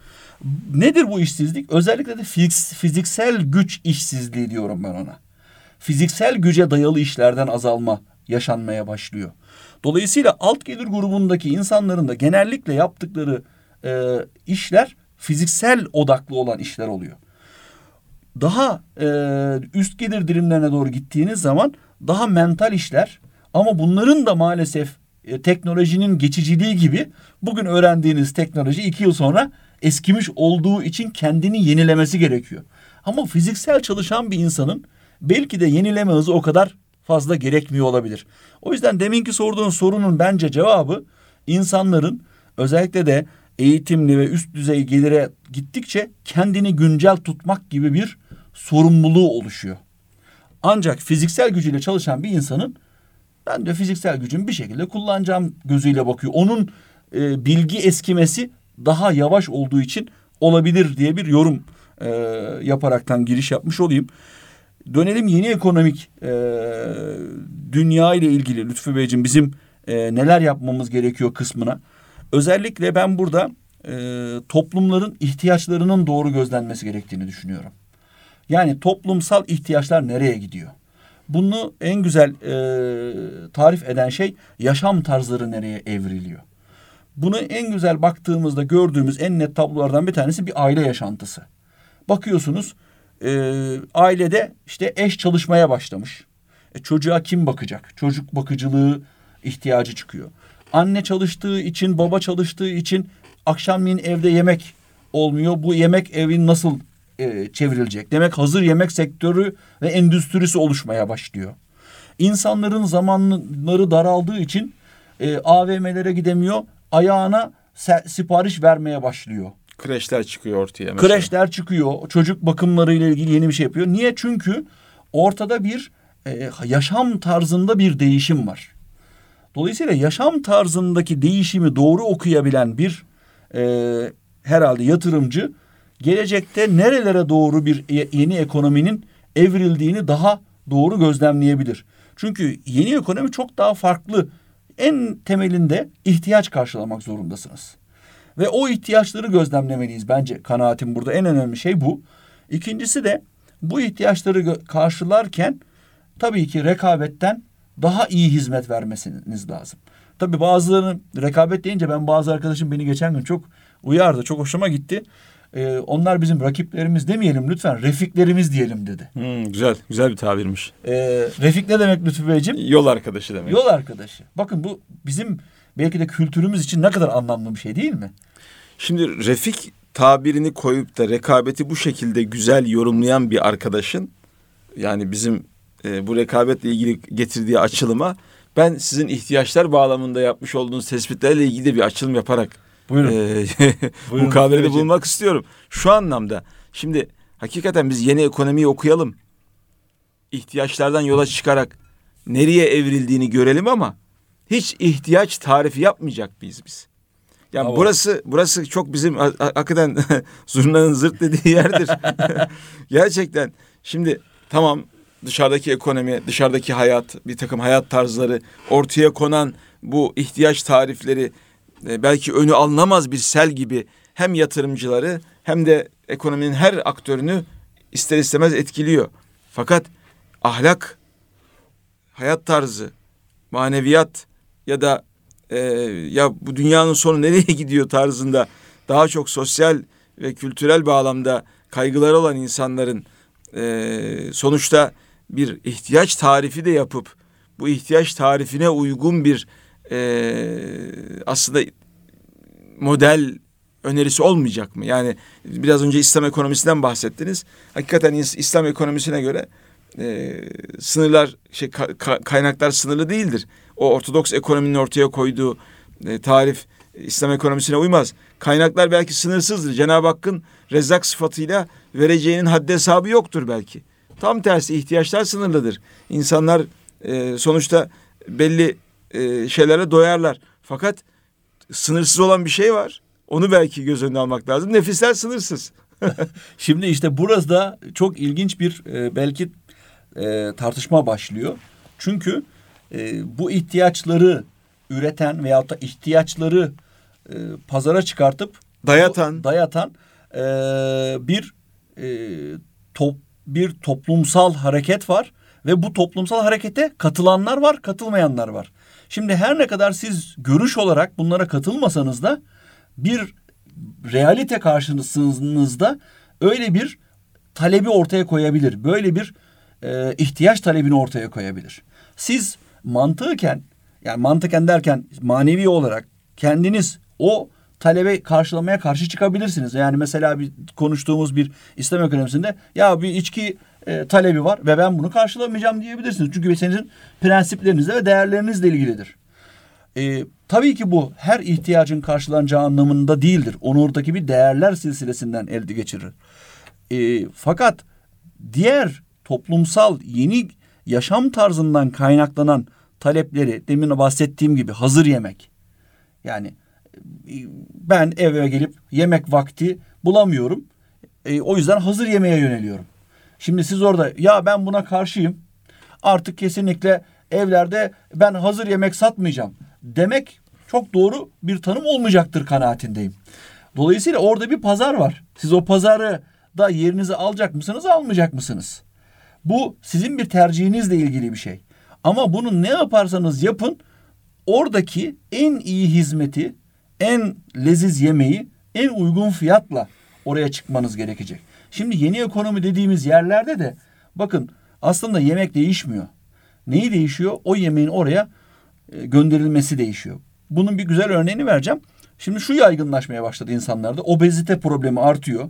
Nedir bu işsizlik? Özellikle de fiz- fiziksel güç işsizliği diyorum ben ona. Fiziksel güce dayalı işlerden azalma yaşanmaya başlıyor. Dolayısıyla alt gelir grubundaki insanların da genellikle yaptıkları e, işler fiziksel odaklı olan işler oluyor. Daha e, üst gelir dilimlerine doğru gittiğiniz zaman daha mental işler ama bunların da maalesef e, teknolojinin geçiciliği gibi bugün öğrendiğiniz teknoloji iki yıl sonra eskimiş olduğu için kendini yenilemesi gerekiyor. Ama fiziksel çalışan bir insanın belki de yenileme hızı o kadar fazla gerekmiyor olabilir. O yüzden deminki sorduğun sorunun bence cevabı insanların özellikle de eğitimli ve üst düzey gelire gittikçe kendini güncel tutmak gibi bir sorumluluğu oluşuyor. Ancak fiziksel gücüyle çalışan bir insanın ben de fiziksel gücümü bir şekilde kullanacağım gözüyle bakıyor. Onun e, bilgi eskimesi daha yavaş olduğu için olabilir diye bir yorum e, yaparaktan giriş yapmış olayım. Dönelim yeni ekonomik e, dünya ile ilgili Lütfü Beyciğim bizim e, neler yapmamız gerekiyor kısmına. Özellikle ben burada e, toplumların ihtiyaçlarının doğru gözlenmesi gerektiğini düşünüyorum. Yani toplumsal ihtiyaçlar nereye gidiyor? Bunu en güzel e, tarif eden şey yaşam tarzları nereye evriliyor? Bunu en güzel baktığımızda gördüğümüz en net tablolardan bir tanesi bir aile yaşantısı. Bakıyorsunuz e, ailede işte eş çalışmaya başlamış. E, çocuğa kim bakacak? Çocuk bakıcılığı ihtiyacı çıkıyor. Anne çalıştığı için, baba çalıştığı için akşamleyin evde yemek olmuyor. Bu yemek evin nasıl e, çevrilecek? Demek hazır yemek sektörü ve endüstrisi oluşmaya başlıyor. İnsanların zamanları daraldığı için e, AVM'lere gidemiyor. Ayağına sipariş vermeye başlıyor. Kreşler çıkıyor ortaya mesela. Kreşler çıkıyor. Çocuk bakımları ile ilgili yeni bir şey yapıyor. Niye? Çünkü ortada bir e, yaşam tarzında bir değişim var. Dolayısıyla yaşam tarzındaki değişimi doğru okuyabilen bir e, herhalde yatırımcı gelecekte nerelere doğru bir yeni ekonominin evrildiğini daha doğru gözlemleyebilir. Çünkü yeni ekonomi çok daha farklı. En temelinde ihtiyaç karşılamak zorundasınız. Ve o ihtiyaçları gözlemlemeliyiz bence kanaatim burada en önemli şey bu. İkincisi de bu ihtiyaçları karşılarken tabii ki rekabetten daha iyi hizmet vermesiniz lazım. Tabii bazılarının rekabet deyince ben bazı arkadaşım beni geçen gün çok uyardı. Çok hoşuma gitti. Ee, onlar bizim rakiplerimiz demeyelim lütfen. Refiklerimiz diyelim dedi. Hmm, güzel, güzel bir tabirmiş. Ee, refik ne demek Lütfü Beyciğim? Yol arkadaşı demek. Yol arkadaşı. Bakın bu bizim belki de kültürümüz için ne kadar anlamlı bir şey değil mi? Şimdi refik tabirini koyup da rekabeti bu şekilde güzel yorumlayan bir arkadaşın yani bizim e, bu rekabetle ilgili getirdiği açılıma ben sizin ihtiyaçlar bağlamında yapmış olduğunuz tespitlerle ilgili de bir açılım yaparak Buyurun. e, [LAUGHS] Buyurun, bulunmak istiyorum. Şu anlamda şimdi hakikaten biz yeni ekonomiyi okuyalım. İhtiyaçlardan yola çıkarak nereye evrildiğini görelim ama hiç ihtiyaç tarifi yapmayacak mıyız biz? Yani Bravo. burası burası çok bizim ha- ha- hakikaten [LAUGHS] zurnanın zırt dediği yerdir. [LAUGHS] Gerçekten şimdi tamam dışarıdaki ekonomi, dışarıdaki hayat, bir takım hayat tarzları ortaya konan bu ihtiyaç tarifleri e, belki önü alınamaz bir sel gibi hem yatırımcıları hem de ekonominin her aktörünü ister istemez etkiliyor. Fakat ahlak, hayat tarzı, maneviyat ya da e, ya bu dünyanın sonu nereye [LAUGHS] gidiyor tarzında daha çok sosyal ve kültürel bağlamda kaygıları olan insanların e, sonuçta bir ihtiyaç tarifi de yapıp bu ihtiyaç tarifine uygun bir e, aslında model önerisi olmayacak mı? Yani biraz önce İslam ekonomisinden bahsettiniz. Hakikaten İs- İslam ekonomisine göre e, sınırlar şey ka- ka- kaynaklar sınırlı değildir. O Ortodoks ekonominin ortaya koyduğu e, tarif İslam ekonomisine uymaz. Kaynaklar belki sınırsızdır. Cenab-ı Hakk'ın rezzak sıfatıyla vereceğinin haddi hesabı yoktur belki. Tam tersi ihtiyaçlar sınırlıdır. İnsanlar e, sonuçta belli e, şeylere doyarlar. Fakat sınırsız olan bir şey var. Onu belki göz önüne almak lazım. Nefisler sınırsız. [LAUGHS] Şimdi işte burada çok ilginç bir e, belki e, tartışma başlıyor. Çünkü e, bu ihtiyaçları üreten veyahut da ihtiyaçları e, pazara çıkartıp Dayatan. dayatan e, bir e, top bir toplumsal hareket var ve bu toplumsal harekete katılanlar var, katılmayanlar var. Şimdi her ne kadar siz görüş olarak bunlara katılmasanız da bir realite karşınızda öyle bir talebi ortaya koyabilir. Böyle bir e, ihtiyaç talebini ortaya koyabilir. Siz mantıken yani mantıken derken manevi olarak kendiniz o talebe karşılamaya karşı çıkabilirsiniz. Yani mesela bir konuştuğumuz bir İslam ekonomisinde ya bir içki e, talebi var ve ben bunu karşılamayacağım diyebilirsiniz. Çünkü senin prensiplerinizle ve değerlerinizle ilgilidir. E, tabii ki bu her ihtiyacın karşılanacağı anlamında değildir. Onu oradaki bir değerler silsilesinden elde geçirir. E, fakat diğer toplumsal yeni yaşam tarzından kaynaklanan talepleri demin bahsettiğim gibi hazır yemek. Yani ben eve gelip yemek vakti bulamıyorum. E, o yüzden hazır yemeğe yöneliyorum. Şimdi siz orada ya ben buna karşıyım. Artık kesinlikle evlerde ben hazır yemek satmayacağım demek çok doğru bir tanım olmayacaktır kanaatindeyim. Dolayısıyla orada bir pazar var. Siz o pazarı da yerinize alacak mısınız, almayacak mısınız? Bu sizin bir tercihinizle ilgili bir şey. Ama bunu ne yaparsanız yapın oradaki en iyi hizmeti, en leziz yemeği en uygun fiyatla oraya çıkmanız gerekecek. Şimdi yeni ekonomi dediğimiz yerlerde de bakın aslında yemek değişmiyor. Neyi değişiyor? O yemeğin oraya e, gönderilmesi değişiyor. Bunun bir güzel örneğini vereceğim. Şimdi şu yaygınlaşmaya başladı insanlarda. Obezite problemi artıyor.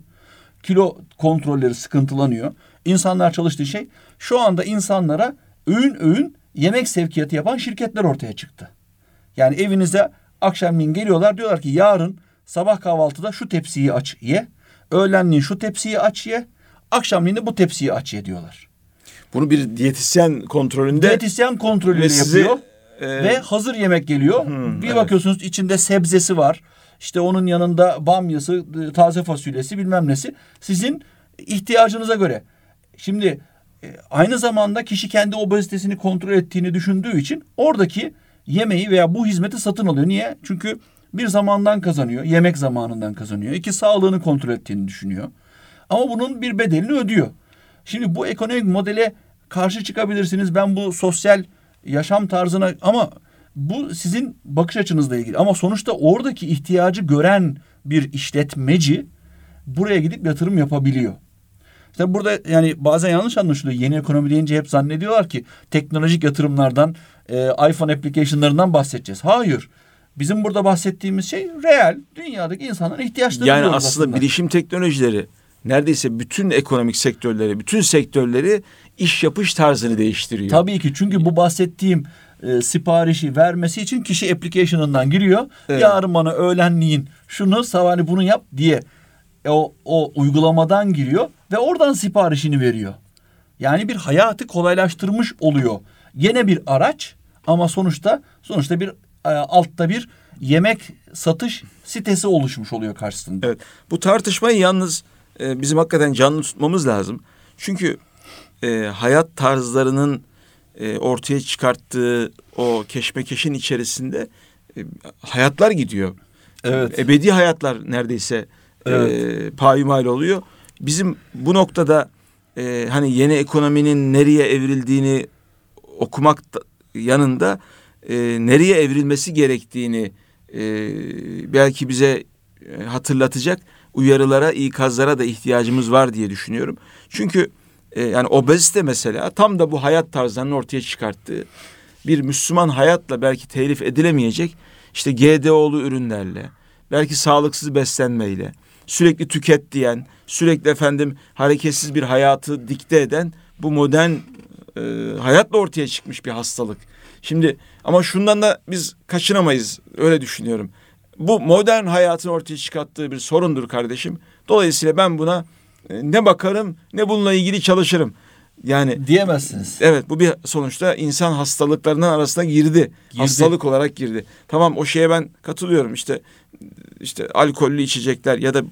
Kilo kontrolleri sıkıntılanıyor. İnsanlar çalıştığı şey şu anda insanlara öğün öğün yemek sevkiyatı yapan şirketler ortaya çıktı. Yani evinize akşamleyin geliyorlar diyorlar ki yarın sabah kahvaltıda şu tepsiyi aç ye. Öğlenleyin şu tepsiyi aç ye. Akşamleyin de bu tepsiyi aç ye diyorlar. Bunu bir diyetisyen kontrolünde Diyetisyen kontrolüyle ve sizi yapıyor. Ee, Ve hazır yemek geliyor. Hmm, bir evet. bakıyorsunuz içinde sebzesi var. İşte onun yanında bamyası, e, taze fasulyesi bilmem nesi. Sizin ihtiyacınıza göre. Şimdi e, aynı zamanda kişi kendi obezitesini kontrol ettiğini düşündüğü için oradaki yemeği veya bu hizmeti satın alıyor. Niye? Çünkü bir zamandan kazanıyor. Yemek zamanından kazanıyor. İki sağlığını kontrol ettiğini düşünüyor. Ama bunun bir bedelini ödüyor. Şimdi bu ekonomik modele karşı çıkabilirsiniz. Ben bu sosyal yaşam tarzına ama bu sizin bakış açınızla ilgili. Ama sonuçta oradaki ihtiyacı gören bir işletmeci buraya gidip yatırım yapabiliyor. İşte burada yani bazen yanlış anlaşılıyor. Yeni ekonomi deyince hep zannediyorlar ki teknolojik yatırımlardan, e, iPhone application'larından bahsedeceğiz. Hayır. Bizim burada bahsettiğimiz şey real, dünyadaki insanların ihtiyaçları. Yani diyoruz aslında bilişim teknolojileri neredeyse bütün ekonomik sektörleri, bütün sektörleri iş yapış tarzını değiştiriyor. Tabii ki çünkü bu bahsettiğim e, siparişi vermesi için kişi application'ından giriyor. Evet. Yarın bana öğlenliğin şunu sabahleyin bunu yap diye o, o uygulamadan giriyor ve oradan siparişini veriyor. Yani bir hayatı kolaylaştırmış oluyor. Yine bir araç ama sonuçta sonuçta bir e, altta bir yemek satış sitesi oluşmuş oluyor karşısında. Evet. Bu tartışmayı yalnız e, bizim hakikaten canlı tutmamız lazım. Çünkü e, hayat tarzlarının e, ortaya çıkarttığı o keşmekeşin içerisinde e, hayatlar gidiyor. Evet. Ebedi hayatlar neredeyse e, payümal oluyor. Bizim bu noktada e, hani yeni ekonominin nereye evrildiğini okumak da- yanında e, nereye evrilmesi gerektiğini e, belki bize e, hatırlatacak uyarılara, ikazlara da ihtiyacımız var diye düşünüyorum. Çünkü e, yani obezite mesela tam da bu hayat tarzlarının ortaya çıkarttığı bir Müslüman hayatla belki telif edilemeyecek işte GDO'lu ürünlerle, belki sağlıksız beslenmeyle, sürekli tüket diyen, sürekli efendim hareketsiz bir hayatı dikte eden bu modern e, hayatla ortaya çıkmış bir hastalık. Şimdi ama şundan da biz kaçınamayız öyle düşünüyorum. Bu modern hayatın ortaya çıkarttığı bir sorundur kardeşim. Dolayısıyla ben buna e, ne bakarım ne bununla ilgili çalışırım. Yani Diyemezsiniz. Evet bu bir sonuçta insan hastalıklarının arasına girdi. Girdi. Hastalık olarak girdi. Tamam o şeye ben katılıyorum. İşte işte alkollü içecekler ya da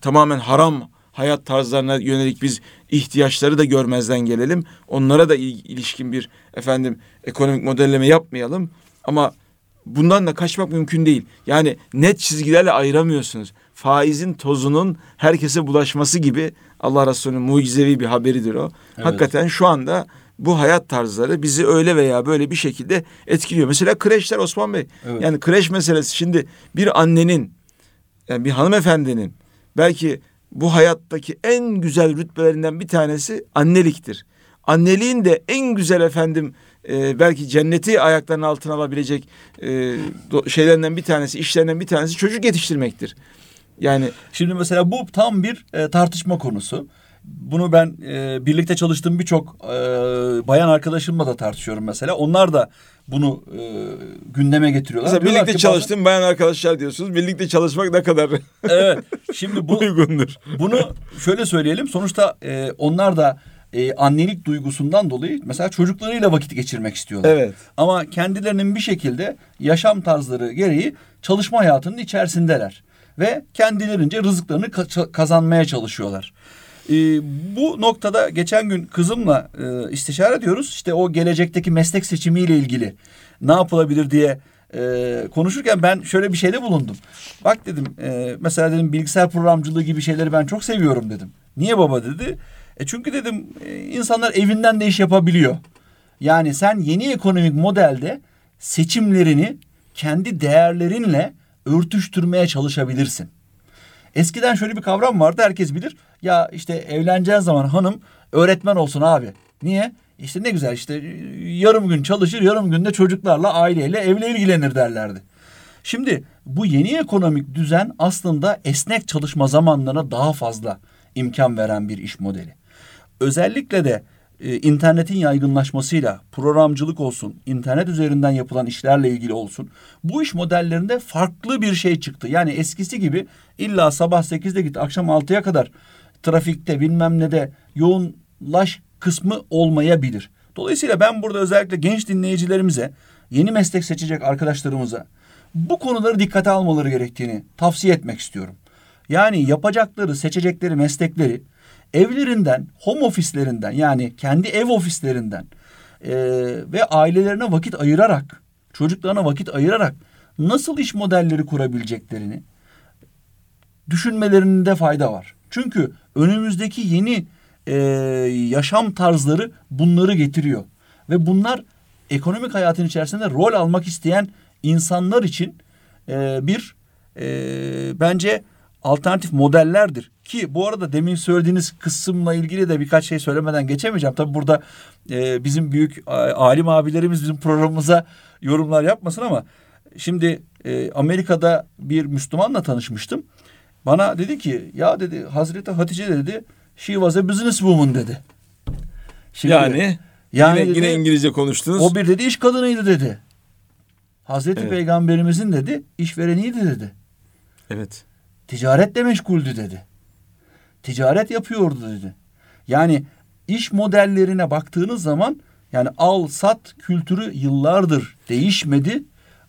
tamamen haram hayat tarzlarına yönelik biz ihtiyaçları da görmezden gelelim. Onlara da il- ilişkin bir efendim ekonomik modelleme yapmayalım. Ama bundan da kaçmak mümkün değil. Yani net çizgilerle ayıramıyorsunuz. Faizin tozunun herkese bulaşması gibi Allah Resulü'nün mucizevi bir haberidir o. Evet. Hakikaten şu anda bu hayat tarzları bizi öyle veya böyle bir şekilde etkiliyor. Mesela kreşler Osman Bey. Evet. Yani kreş meselesi şimdi bir annenin yani bir hanımefendinin belki bu hayattaki en güzel rütbelerinden bir tanesi anneliktir. Anneliğin de en güzel efendim e, belki cenneti ayaklarının altına alabilecek e, şeylerinden bir tanesi, işlerinden bir tanesi çocuk yetiştirmektir. Yani Şimdi mesela bu tam bir e, tartışma konusu. Bunu ben e, birlikte çalıştığım birçok e, bayan arkadaşımla da tartışıyorum mesela. Onlar da bunu e, gündeme getiriyorlar. mesela birlikte ki bazen- bayan arkadaşlar diyorsunuz. Birlikte çalışmak ne kadar [LAUGHS] Evet. Şimdi bu uygundur. bunu şöyle söyleyelim. Sonuçta e, onlar da e, annelik duygusundan dolayı mesela çocuklarıyla vakit geçirmek istiyorlar. Evet. Ama kendilerinin bir şekilde yaşam tarzları gereği çalışma hayatının içerisindeler. Ve kendilerince rızıklarını ka- kazanmaya çalışıyorlar. Ee, bu noktada geçen gün kızımla e, istişare ediyoruz. İşte o gelecekteki meslek seçimiyle ilgili ne yapılabilir diye e, konuşurken ben şöyle bir şeyde bulundum. Bak dedim e, mesela dedim bilgisayar programcılığı gibi şeyleri ben çok seviyorum dedim. Niye baba dedi. E çünkü dedim e, insanlar evinden de iş yapabiliyor. Yani sen yeni ekonomik modelde seçimlerini kendi değerlerinle örtüştürmeye çalışabilirsin. Eskiden şöyle bir kavram vardı herkes bilir. Ya işte evleneceğin zaman hanım öğretmen olsun abi. Niye? İşte ne güzel işte yarım gün çalışır yarım günde çocuklarla aileyle evle ilgilenir derlerdi. Şimdi bu yeni ekonomik düzen aslında esnek çalışma zamanlarına daha fazla imkan veren bir iş modeli. Özellikle de e, internetin yaygınlaşmasıyla programcılık olsun, internet üzerinden yapılan işlerle ilgili olsun. Bu iş modellerinde farklı bir şey çıktı. Yani eskisi gibi illa sabah 8'de git akşam 6'ya kadar trafikte bilmem ne de yoğunlaş kısmı olmayabilir. Dolayısıyla ben burada özellikle genç dinleyicilerimize, yeni meslek seçecek arkadaşlarımıza bu konuları dikkate almaları gerektiğini tavsiye etmek istiyorum. Yani yapacakları, seçecekleri meslekleri evlerinden, home ofislerinden yani kendi ev ofislerinden e, ve ailelerine vakit ayırarak, çocuklarına vakit ayırarak nasıl iş modelleri kurabileceklerini düşünmelerinde fayda var. Çünkü önümüzdeki yeni e, yaşam tarzları bunları getiriyor. Ve bunlar ekonomik hayatın içerisinde rol almak isteyen insanlar için e, bir e, bence alternatif modellerdir. Ki bu arada demin söylediğiniz kısımla ilgili de birkaç şey söylemeden geçemeyeceğim. Tabii burada e, bizim büyük alim abilerimiz bizim programımıza yorumlar yapmasın ama şimdi e, Amerika'da bir Müslümanla tanışmıştım. Bana dedi ki ya dedi Hazreti Hatice dedi she was a business woman dedi. Şimdi, yani yani yine, dedi, yine İngilizce konuştunuz. O bir dedi iş kadınıydı dedi. Hazreti evet. Peygamberimizin dedi işvereniydi dedi. Evet. Ticaretle meşguldü dedi. Ticaret yapıyordu dedi. Yani iş modellerine baktığınız zaman yani al sat kültürü yıllardır değişmedi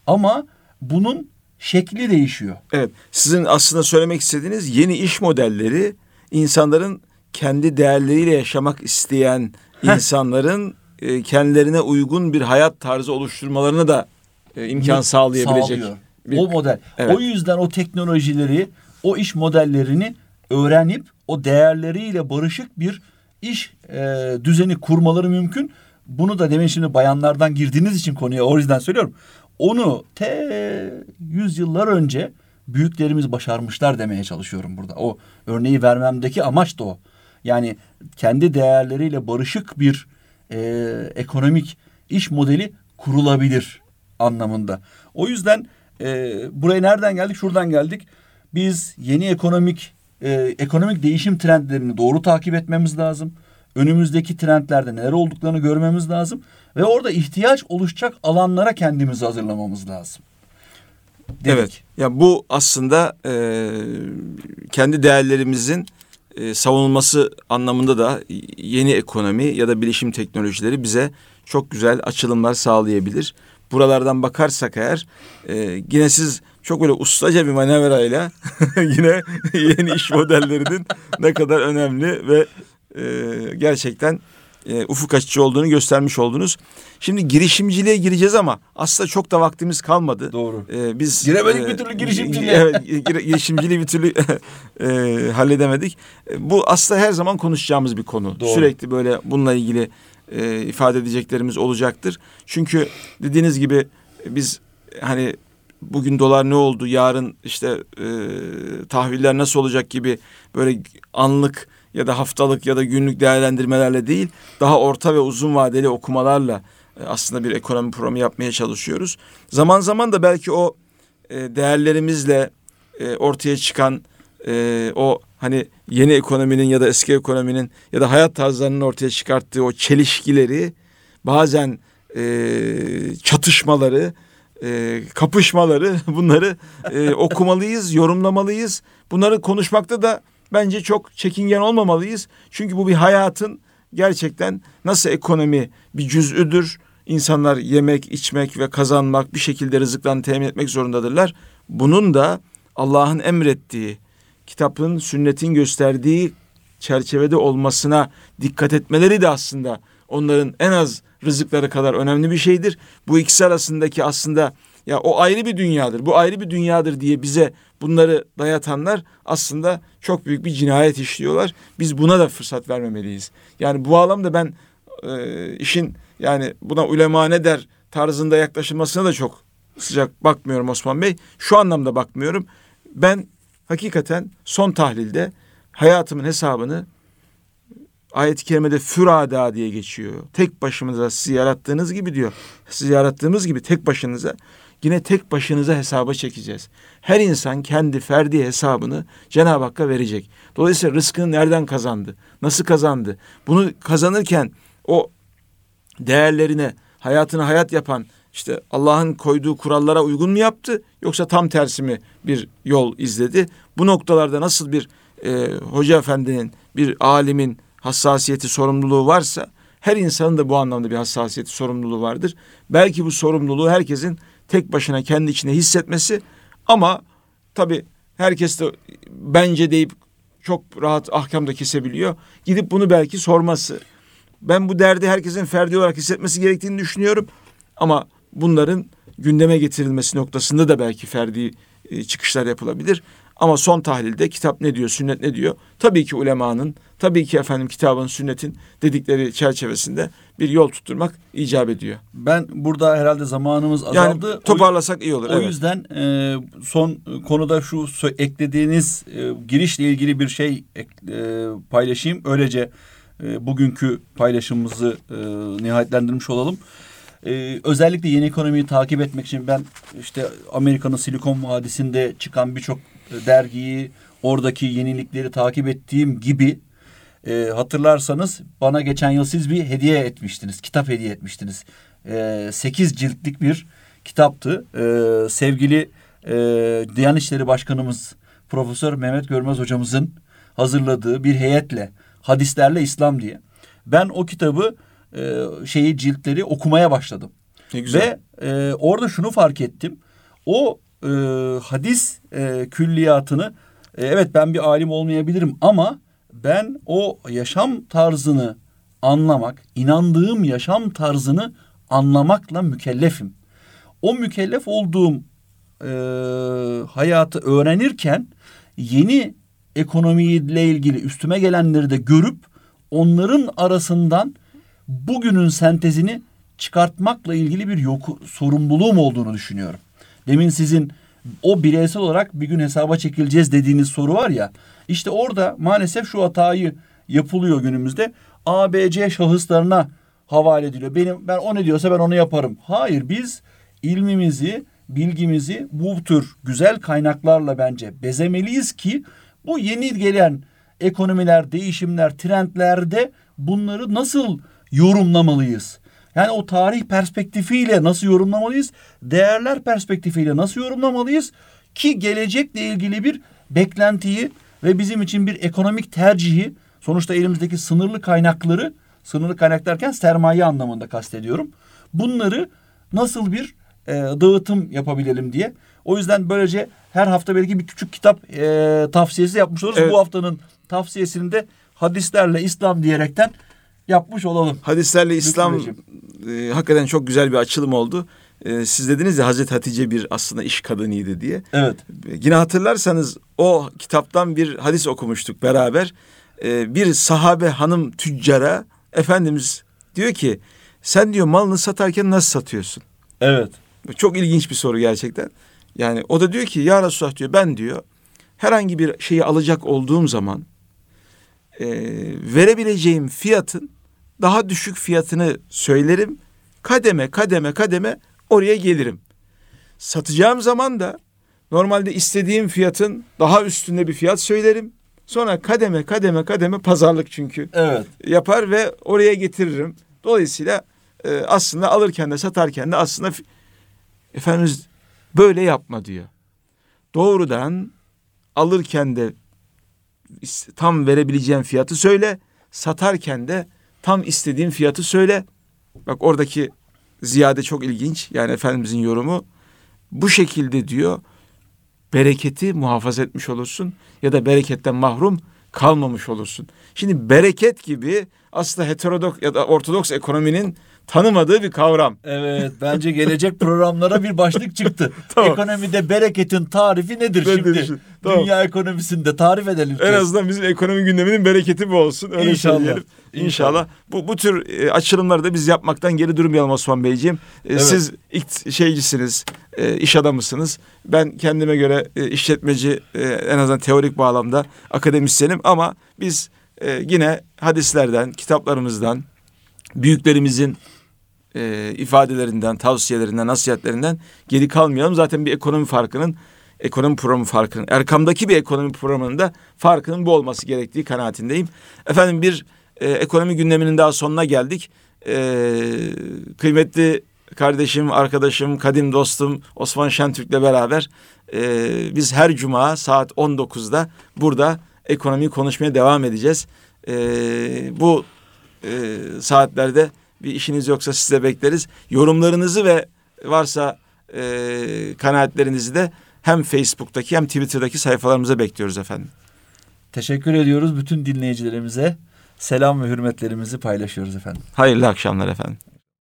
ama bunun şekli değişiyor. Evet. Sizin aslında söylemek istediğiniz yeni iş modelleri insanların kendi değerleriyle yaşamak isteyen insanların e, kendilerine uygun bir hayat tarzı oluşturmalarına da e, imkan sağlayabilecek. Sağlıyor. Bir, o model. Evet. O yüzden o teknolojileri, o iş modellerini öğrenip o değerleriyle barışık bir iş e, düzeni kurmaları mümkün. Bunu da demin şimdi bayanlardan girdiğiniz için konuya o yüzden söylüyorum. Onu te yüzyıllar önce büyüklerimiz başarmışlar demeye çalışıyorum burada. O örneği vermemdeki amaç da o. Yani kendi değerleriyle barışık bir e, ekonomik iş modeli kurulabilir anlamında. O yüzden e, buraya nereden geldik? Şuradan geldik. Biz yeni ekonomik e, ekonomik değişim trendlerini doğru takip etmemiz lazım. Önümüzdeki trendlerde neler olduklarını görmemiz lazım ve orada ihtiyaç oluşacak alanlara kendimizi hazırlamamız lazım. Dedik. Evet. Ya bu aslında e, kendi değerlerimizin e, savunulması anlamında da yeni ekonomi ya da bilişim teknolojileri bize çok güzel açılımlar sağlayabilir. Buralardan bakarsak eğer e, yine siz çok böyle ustaca bir manevrayla [LAUGHS] yine yeni iş modellerinin ne kadar önemli ve e, gerçekten e, ufuk açıcı olduğunu göstermiş oldunuz. Şimdi girişimciliğe gireceğiz ama aslında çok da vaktimiz kalmadı. Doğru. E, biz giremedik e, bir türlü girişimciliğe. [LAUGHS] Evet, girişimciliği bir türlü e, halledemedik. E, bu aslında her zaman konuşacağımız bir konu. Doğru. Sürekli böyle bununla ilgili e, ifade edeceklerimiz olacaktır. Çünkü dediğiniz gibi biz hani bugün dolar ne oldu, yarın işte e, tahviller nasıl olacak gibi böyle anlık ya da haftalık ya da günlük değerlendirmelerle değil, daha orta ve uzun vadeli okumalarla e, aslında bir ekonomi programı yapmaya çalışıyoruz. Zaman zaman da belki o e, değerlerimizle e, ortaya çıkan e, o hani yeni ekonominin ya da eski ekonominin ya da hayat tarzlarının ortaya çıkarttığı o çelişkileri bazen e, çatışmaları e, kapışmaları [LAUGHS] bunları e, okumalıyız, yorumlamalıyız. Bunları konuşmakta da bence çok çekingen olmamalıyız. Çünkü bu bir hayatın gerçekten nasıl ekonomi bir cüz'üdür. İnsanlar yemek, içmek ve kazanmak bir şekilde rızıklarını temin etmek zorundadırlar. Bunun da Allah'ın emrettiği, kitabın, sünnetin gösterdiği çerçevede olmasına dikkat etmeleri de aslında onların en az rızıkları kadar önemli bir şeydir. Bu ikisi arasındaki aslında ya o ayrı bir dünyadır, bu ayrı bir dünyadır diye bize bunları dayatanlar aslında çok büyük bir cinayet işliyorlar. Biz buna da fırsat vermemeliyiz. Yani bu bağlamda ben e, işin yani buna ulema ne der tarzında yaklaşılmasına da çok sıcak bakmıyorum Osman Bey. Şu anlamda bakmıyorum. Ben hakikaten son tahlilde hayatımın hesabını ayet-i kerimede fürada diye geçiyor. Tek başımıza sizi yarattığınız gibi diyor. Sizi yarattığımız gibi tek başınıza yine tek başınıza hesaba çekeceğiz. Her insan kendi ferdi hesabını Cenab-ı Hakk'a verecek. Dolayısıyla rızkını nereden kazandı? Nasıl kazandı? Bunu kazanırken o değerlerine, hayatını hayat yapan işte Allah'ın koyduğu kurallara uygun mu yaptı yoksa tam tersi mi bir yol izledi? Bu noktalarda nasıl bir e, hoca efendinin, bir alimin hassasiyeti, sorumluluğu varsa Her insanın da bu anlamda bir hassasiyeti, sorumluluğu vardır. Belki bu sorumluluğu herkesin tek başına kendi içinde hissetmesi ama tabii herkes de bence deyip çok rahat ahkam da kesebiliyor. Gidip bunu belki sorması. Ben bu derdi herkesin ferdi olarak hissetmesi gerektiğini düşünüyorum. Ama bunların gündeme getirilmesi noktasında da belki ferdi e, çıkışlar yapılabilir. Ama son tahlilde kitap ne diyor, sünnet ne diyor? Tabii ki ulemanın, tabii ki efendim kitabın, sünnetin dedikleri çerçevesinde bir yol tutturmak icap ediyor. Ben burada herhalde zamanımız azaldı. Yani toparlasak iyi olur. O evet. yüzden e, son konuda şu eklediğiniz e, girişle ilgili bir şey e, paylaşayım. Öylece e, bugünkü paylaşımımızı e, nihayetlendirmiş olalım. E, özellikle yeni ekonomiyi takip etmek için ben işte Amerika'nın Silikon Vadisi'nde çıkan birçok dergiyi, oradaki yenilikleri takip ettiğim gibi e, hatırlarsanız bana geçen yıl siz bir hediye etmiştiniz. Kitap hediye etmiştiniz. E, 8 ciltlik bir kitaptı. E, sevgili e, Diyanet İşleri Başkanımız Profesör Mehmet Görmez hocamızın hazırladığı bir heyetle hadislerle İslam diye. Ben o kitabı e, şeyi ciltleri okumaya başladım. Ne güzel. Ve e, orada şunu fark ettim. O e, hadis e, külliyatını e, evet ben bir alim olmayabilirim ama ben o yaşam tarzını anlamak, inandığım yaşam tarzını anlamakla mükellefim. O mükellef olduğum e, hayatı öğrenirken yeni ekonomiyle ilgili üstüme gelenleri de görüp onların arasından bugünün sentezini çıkartmakla ilgili bir yok, sorumluluğum olduğunu düşünüyorum. Demin sizin o bireysel olarak bir gün hesaba çekileceğiz dediğiniz soru var ya. İşte orada maalesef şu hatayı yapılıyor günümüzde. ABC şahıslarına havale ediliyor. Benim ben o ne diyorsa ben onu yaparım. Hayır biz ilmimizi, bilgimizi bu tür güzel kaynaklarla bence bezemeliyiz ki bu yeni gelen ekonomiler, değişimler, trendlerde bunları nasıl yorumlamalıyız? Yani o tarih perspektifiyle nasıl yorumlamalıyız? Değerler perspektifiyle nasıl yorumlamalıyız? Ki gelecekle ilgili bir beklentiyi ve bizim için bir ekonomik tercihi sonuçta elimizdeki sınırlı kaynakları sınırlı kaynak derken sermaye anlamında kastediyorum. Bunları nasıl bir e, dağıtım yapabilelim diye. O yüzden böylece her hafta belki bir küçük kitap e, tavsiyesi yapmış oluruz. Evet. Bu haftanın tavsiyesini de hadislerle İslam diyerekten yapmış olalım. Hadislerle İslam e, hakikaten çok güzel bir açılım oldu. E, siz dediniz ya Hazreti Hatice bir aslında iş kadınıydı diye. Evet. E, Yine hatırlarsanız o kitaptan bir hadis okumuştuk beraber. E, bir sahabe hanım tüccara Efendimiz diyor ki sen diyor malını satarken nasıl satıyorsun? Evet. Çok ilginç bir soru gerçekten. Yani o da diyor ki ya Resulullah diyor ben diyor herhangi bir şeyi alacak olduğum zaman e, verebileceğim fiyatın daha düşük fiyatını söylerim. Kademe kademe kademe oraya gelirim. Satacağım zaman da normalde istediğim fiyatın daha üstünde bir fiyat söylerim. Sonra kademe kademe kademe pazarlık çünkü Evet. yapar ve oraya getiririm. Dolayısıyla e, aslında alırken de satarken de aslında Efendimiz böyle yapma diyor. Doğrudan alırken de tam verebileceğin fiyatı söyle, satarken de tam istediğin fiyatı söyle. Bak oradaki ziyade çok ilginç. Yani Efendimizin yorumu bu şekilde diyor bereketi muhafaza etmiş olursun ya da bereketten mahrum kalmamış olursun. Şimdi bereket gibi aslında heterodoks ya da ortodoks ekonominin tanımadığı bir kavram. Evet bence gelecek programlara bir başlık çıktı. [LAUGHS] Tamam. Ekonomide bereketin tarifi nedir Nedir şimdi? Tamam. Dünya ekonomisinde tarif edelim. En azından bizim ekonomi gündeminin bereketi bu olsun. Öyle İnşallah. söyleyelim. İnşallah. Bu, bu tür e, açılımları da biz yapmaktan geri durmayalım Osman Beyciğim. E, Evet. Siz ilk şeycisiniz, e, iş adamısınız. Ben kendime göre e, işletmeci, e, en azından teorik bağlamda akademisyenim. Ama biz e, yine hadislerden, kitaplarımızdan, büyüklerimizin e, ifadelerinden, tavsiyelerinden, nasihatlerinden geri kalmayalım. Zaten bir ekonomi farkının, ekonomi programı farkının, Erkam'daki bir ekonomi programının da farkının bu olması gerektiği kanaatindeyim. Efendim bir e, ekonomi gündeminin daha sonuna geldik. E, kıymetli kardeşim, arkadaşım, kadim dostum Osman Şentürk'le beraber e, biz her cuma saat 19'da burada ekonomiyi konuşmaya devam edeceğiz. E, bu e, saatlerde bir işiniz yoksa size bekleriz. Yorumlarınızı ve varsa e, kanaatlerinizi de hem Facebook'taki hem Twitter'daki sayfalarımıza bekliyoruz efendim. Teşekkür ediyoruz bütün dinleyicilerimize. Selam ve hürmetlerimizi paylaşıyoruz efendim. Hayırlı akşamlar efendim.